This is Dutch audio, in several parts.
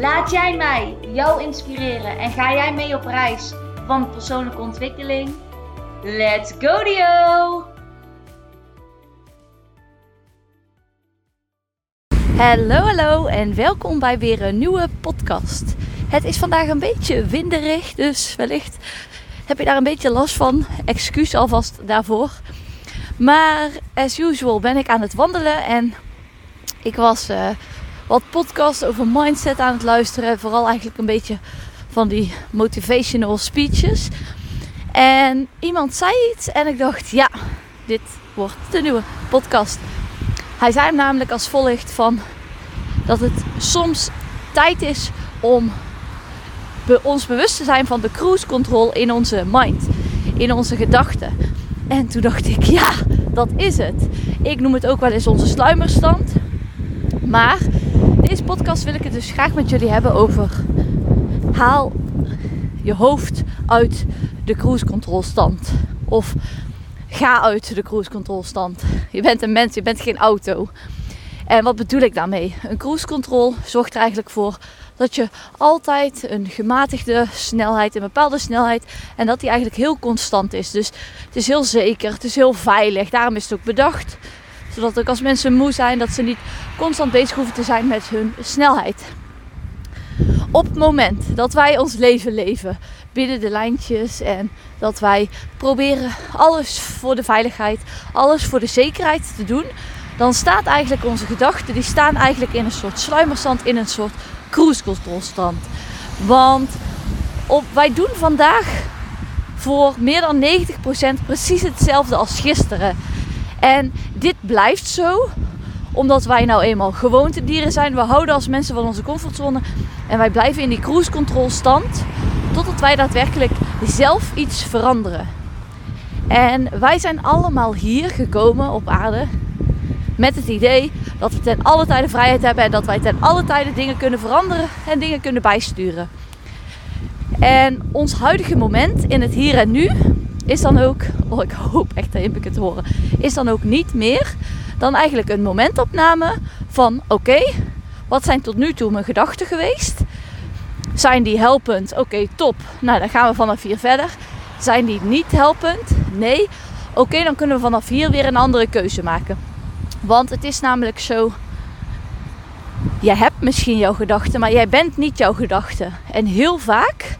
Laat jij mij jou inspireren en ga jij mee op reis van persoonlijke ontwikkeling? Let's go Dio! Hallo, hallo en welkom bij weer een nieuwe podcast. Het is vandaag een beetje winderig, dus wellicht heb je daar een beetje last van. Excuus alvast daarvoor. Maar as usual ben ik aan het wandelen en ik was uh, wat podcasts over mindset aan het luisteren. Vooral eigenlijk een beetje van die motivational speeches. En iemand zei iets en ik dacht, ja, dit wordt de nieuwe podcast. Hij zei namelijk als volgt van dat het soms tijd is om ons bewust te zijn van de cruise control in onze mind, in onze gedachten. En toen dacht ik, ja, dat is het. Ik noem het ook wel eens onze sluimerstand. Maar deze podcast wil ik het dus graag met jullie hebben over haal je hoofd uit de cruise control stand. Of ga uit de cruise control stand. Je bent een mens, je bent geen auto. En wat bedoel ik daarmee? Een cruise control zorgt er eigenlijk voor dat je altijd een gematigde snelheid, een bepaalde snelheid, en dat die eigenlijk heel constant is. Dus het is heel zeker, het is heel veilig. Daarom is het ook bedacht. Zodat ook als mensen moe zijn, dat ze niet constant bezig hoeven te zijn met hun snelheid. Op het moment dat wij ons leven leven binnen de lijntjes en dat wij proberen alles voor de veiligheid, alles voor de zekerheid te doen, dan staat eigenlijk onze gedachten, die staan eigenlijk in een soort sluimerstand, in een soort cruise control stand. Want op, wij doen vandaag voor meer dan 90% precies hetzelfde als gisteren. En dit blijft zo omdat wij nou eenmaal gewoontedieren zijn. We houden als mensen van onze comfortzone. En wij blijven in die cruise control stand. Totdat wij daadwerkelijk zelf iets veranderen. En wij zijn allemaal hier gekomen op aarde met het idee dat we ten alle tijde vrijheid hebben en dat wij ten alle tijde dingen kunnen veranderen en dingen kunnen bijsturen. En ons huidige moment in het hier en nu is dan ook, oh ik hoop echt dat je het horen, is dan ook niet meer dan eigenlijk een momentopname van oké, wat zijn tot nu toe mijn gedachten geweest? Zijn die helpend? Oké, top. Nou, dan gaan we vanaf hier verder. Zijn die niet helpend? Nee. Oké, dan kunnen we vanaf hier weer een andere keuze maken. Want het is namelijk zo. Je hebt misschien jouw gedachten, maar jij bent niet jouw gedachten. En heel vaak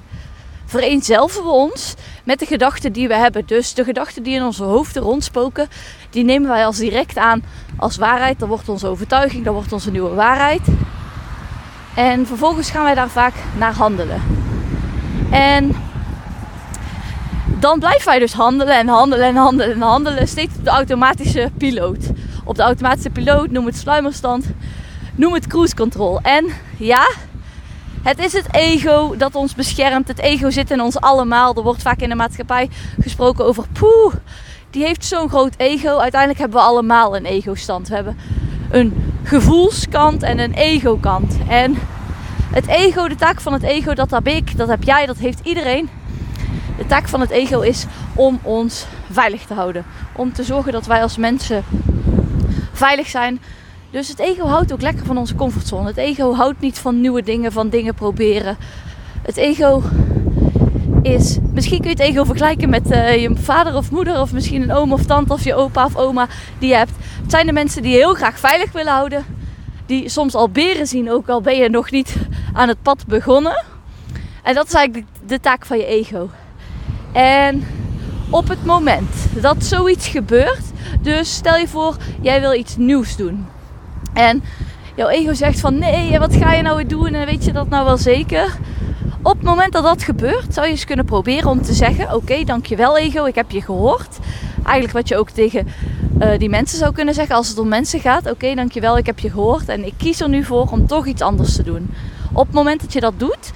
vereenzelven we ons met de gedachten die we hebben. Dus de gedachten die in onze hoofden rondspoken, die nemen wij als direct aan als waarheid. Dat wordt onze overtuiging, dat wordt onze nieuwe waarheid. En vervolgens gaan wij daar vaak naar handelen. En dan blijven wij dus handelen en handelen en handelen en handelen. Steeds op de automatische piloot. Op de automatische piloot, noem het sluimerstand, noem het cruise control. En ja, het is het ego dat ons beschermt. Het ego zit in ons allemaal. Er wordt vaak in de maatschappij gesproken over poeh, die heeft zo'n groot ego. Uiteindelijk hebben we allemaal een ego-stand. We hebben een gevoelskant en een ego-kant. En het ego, de taak van het ego, dat heb ik, dat heb jij, dat heeft iedereen. De taak van het ego is om ons veilig te houden. Om te zorgen dat wij als mensen veilig zijn. Dus het ego houdt ook lekker van onze comfortzone. Het ego houdt niet van nieuwe dingen, van dingen proberen. Het ego is. Misschien kun je het ego vergelijken met uh, je vader of moeder, of misschien een oom of tante, of je opa of oma die je hebt. Het zijn de mensen die heel graag veilig willen houden. Die soms al beren zien, ook al ben je nog niet aan het pad begonnen. En dat is eigenlijk de taak van je ego. En op het moment dat zoiets gebeurt, dus stel je voor, jij wil iets nieuws doen. En jouw ego zegt van nee, wat ga je nou weer doen? En weet je dat nou wel zeker? Op het moment dat dat gebeurt, zou je eens kunnen proberen om te zeggen: Oké, dankjewel ego, ik heb je gehoord. Eigenlijk wat je ook tegen uh, die mensen zou kunnen zeggen als het om mensen gaat: Oké, dankjewel, ik heb je gehoord. En ik kies er nu voor om toch iets anders te doen. Op het moment dat je dat doet,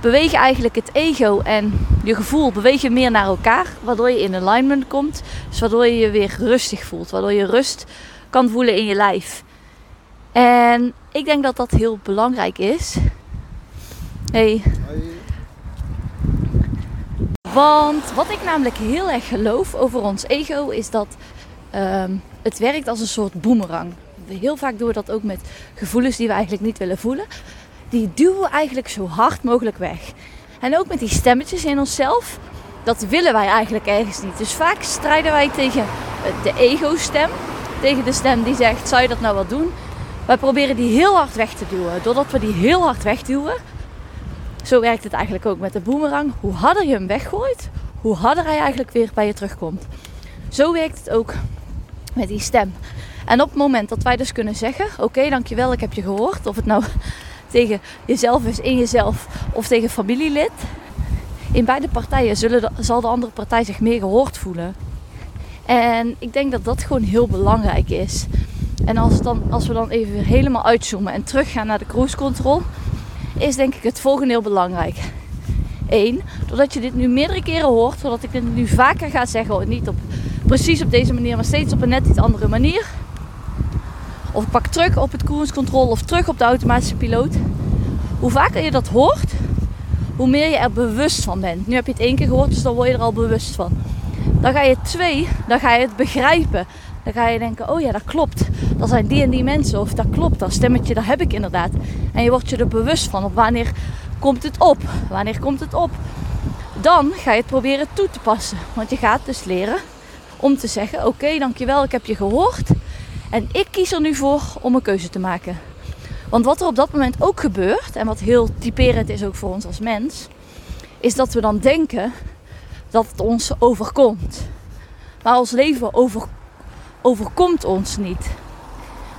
beweeg eigenlijk het ego en je gevoel beweeg je meer naar elkaar, waardoor je in alignment komt. Dus waardoor je je weer rustig voelt, waardoor je rust kan voelen in je lijf. En ik denk dat dat heel belangrijk is. Hey. Want wat ik namelijk heel erg geloof over ons ego is dat ehm, het werkt als een soort boemerang. Heel vaak doen we dat ook met gevoelens die we eigenlijk niet willen voelen. Die duwen we eigenlijk zo hard mogelijk weg. En ook met die stemmetjes in onszelf, dat willen wij eigenlijk ergens niet. Dus vaak strijden wij tegen de ego-stem, tegen de stem die zegt: zou je dat nou wel doen? Wij proberen die heel hard weg te duwen. Doordat we die heel hard wegduwen, zo werkt het eigenlijk ook met de boemerang. Hoe harder je hem weggooit, hoe harder hij eigenlijk weer bij je terugkomt. Zo werkt het ook met die stem. En op het moment dat wij dus kunnen zeggen: Oké, dankjewel, ik heb je gehoord. Of het nou tegen jezelf is, in jezelf of tegen familielid. In beide partijen zullen zal de andere partij zich meer gehoord voelen. En ik denk dat dat gewoon heel belangrijk is. En als, dan, als we dan even helemaal uitzoomen en teruggaan naar de cruise control, is denk ik het volgende heel belangrijk. Eén, doordat je dit nu meerdere keren hoort, zodat ik dit nu vaker ga zeggen, niet op, precies op deze manier, maar steeds op een net iets andere manier. Of ik pak terug op het cruise control of terug op de automatische piloot. Hoe vaker je dat hoort, hoe meer je er bewust van bent. Nu heb je het één keer gehoord, dus dan word je er al bewust van. Dan ga je twee, dan ga je het begrijpen. Dan ga je denken, oh ja, dat klopt. Dat zijn die en die mensen. Of dat klopt, dat stemmetje, dat heb ik inderdaad. En je wordt je er bewust van. Op wanneer komt het op? Wanneer komt het op? Dan ga je het proberen toe te passen. Want je gaat dus leren om te zeggen, oké, dankjewel, ik heb je gehoord. En ik kies er nu voor om een keuze te maken. Want wat er op dat moment ook gebeurt, en wat heel typerend is ook voor ons als mens, is dat we dan denken dat het ons overkomt. Maar ons leven over, overkomt ons niet.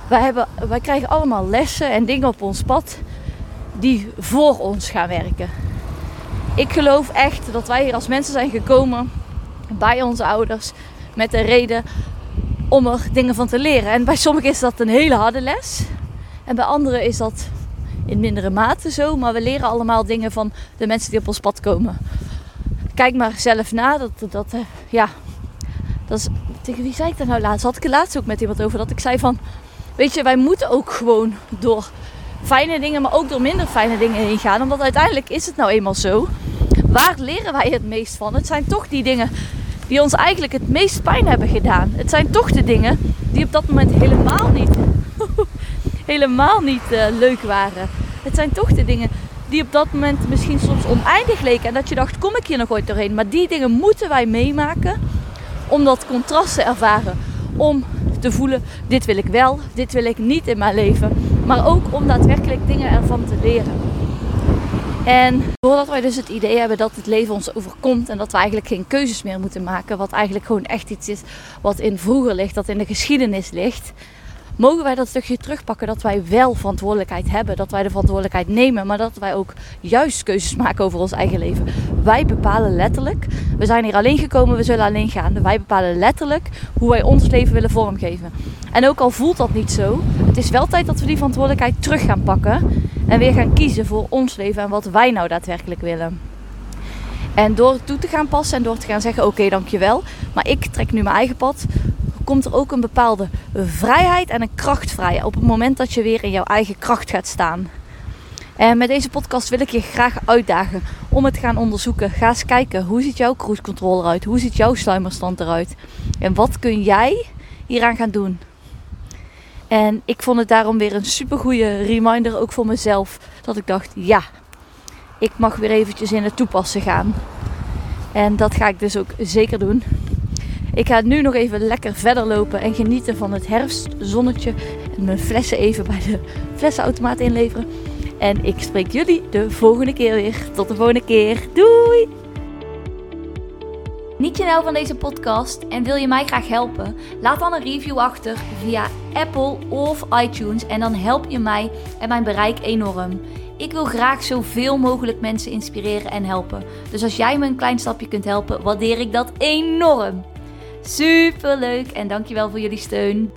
Wij, hebben, wij krijgen allemaal lessen en dingen op ons pad die voor ons gaan werken. Ik geloof echt dat wij hier als mensen zijn gekomen bij onze ouders met de reden om er dingen van te leren. En bij sommigen is dat een hele harde les. En bij anderen is dat in mindere mate zo. Maar we leren allemaal dingen van de mensen die op ons pad komen. Kijk maar zelf na. Dat, dat, uh, ja, tegen wie zei ik dat nou laatst? Had ik het laatst ook met iemand over. Dat ik zei van, weet je, wij moeten ook gewoon door fijne dingen, maar ook door minder fijne dingen heen gaan. Omdat uiteindelijk is het nou eenmaal zo. Waar leren wij het meest van? Het zijn toch die dingen die ons eigenlijk het meest pijn hebben gedaan. Het zijn toch de dingen die op dat moment helemaal niet, helemaal niet uh, leuk waren. Het zijn toch de dingen die op dat moment misschien soms oneindig leken. En dat je dacht, kom ik hier nog ooit doorheen? Maar die dingen moeten wij meemaken om dat contrast te ervaren. Om te voelen, dit wil ik wel, dit wil ik niet in mijn leven. Maar ook om daadwerkelijk dingen ervan te leren. En doordat wij dus het idee hebben dat het leven ons overkomt en dat we eigenlijk geen keuzes meer moeten maken, wat eigenlijk gewoon echt iets is wat in vroeger ligt, dat in de geschiedenis ligt, mogen wij dat stukje terugpakken dat wij wel verantwoordelijkheid hebben, dat wij de verantwoordelijkheid nemen, maar dat wij ook juist keuzes maken over ons eigen leven. Wij bepalen letterlijk, we zijn hier alleen gekomen, we zullen alleen gaan. Wij bepalen letterlijk hoe wij ons leven willen vormgeven. En ook al voelt dat niet zo, het is wel tijd dat we die verantwoordelijkheid terug gaan pakken en weer gaan kiezen voor ons leven en wat wij nou daadwerkelijk willen. En door toe te gaan passen en door te gaan zeggen: Oké, dankjewel, maar ik trek nu mijn eigen pad komt er ook een bepaalde vrijheid en een kracht vrij op het moment dat je weer in jouw eigen kracht gaat staan. En met deze podcast wil ik je graag uitdagen om het te gaan onderzoeken. Ga eens kijken, hoe ziet jouw cruise control eruit? Hoe ziet jouw sluimerstand eruit? En wat kun jij hieraan gaan doen? En ik vond het daarom weer een super goede reminder, ook voor mezelf, dat ik dacht, ja, ik mag weer eventjes in het toepassen gaan. En dat ga ik dus ook zeker doen. Ik ga nu nog even lekker verder lopen en genieten van het herfstzonnetje. En mijn flessen even bij de flessenautomaat inleveren. En ik spreek jullie de volgende keer weer. Tot de volgende keer. Doei! Niet je nou van deze podcast en wil je mij graag helpen? Laat dan een review achter via Apple of iTunes en dan help je mij en mijn bereik enorm. Ik wil graag zoveel mogelijk mensen inspireren en helpen. Dus als jij me een klein stapje kunt helpen, waardeer ik dat enorm. Super leuk en dankjewel voor jullie steun.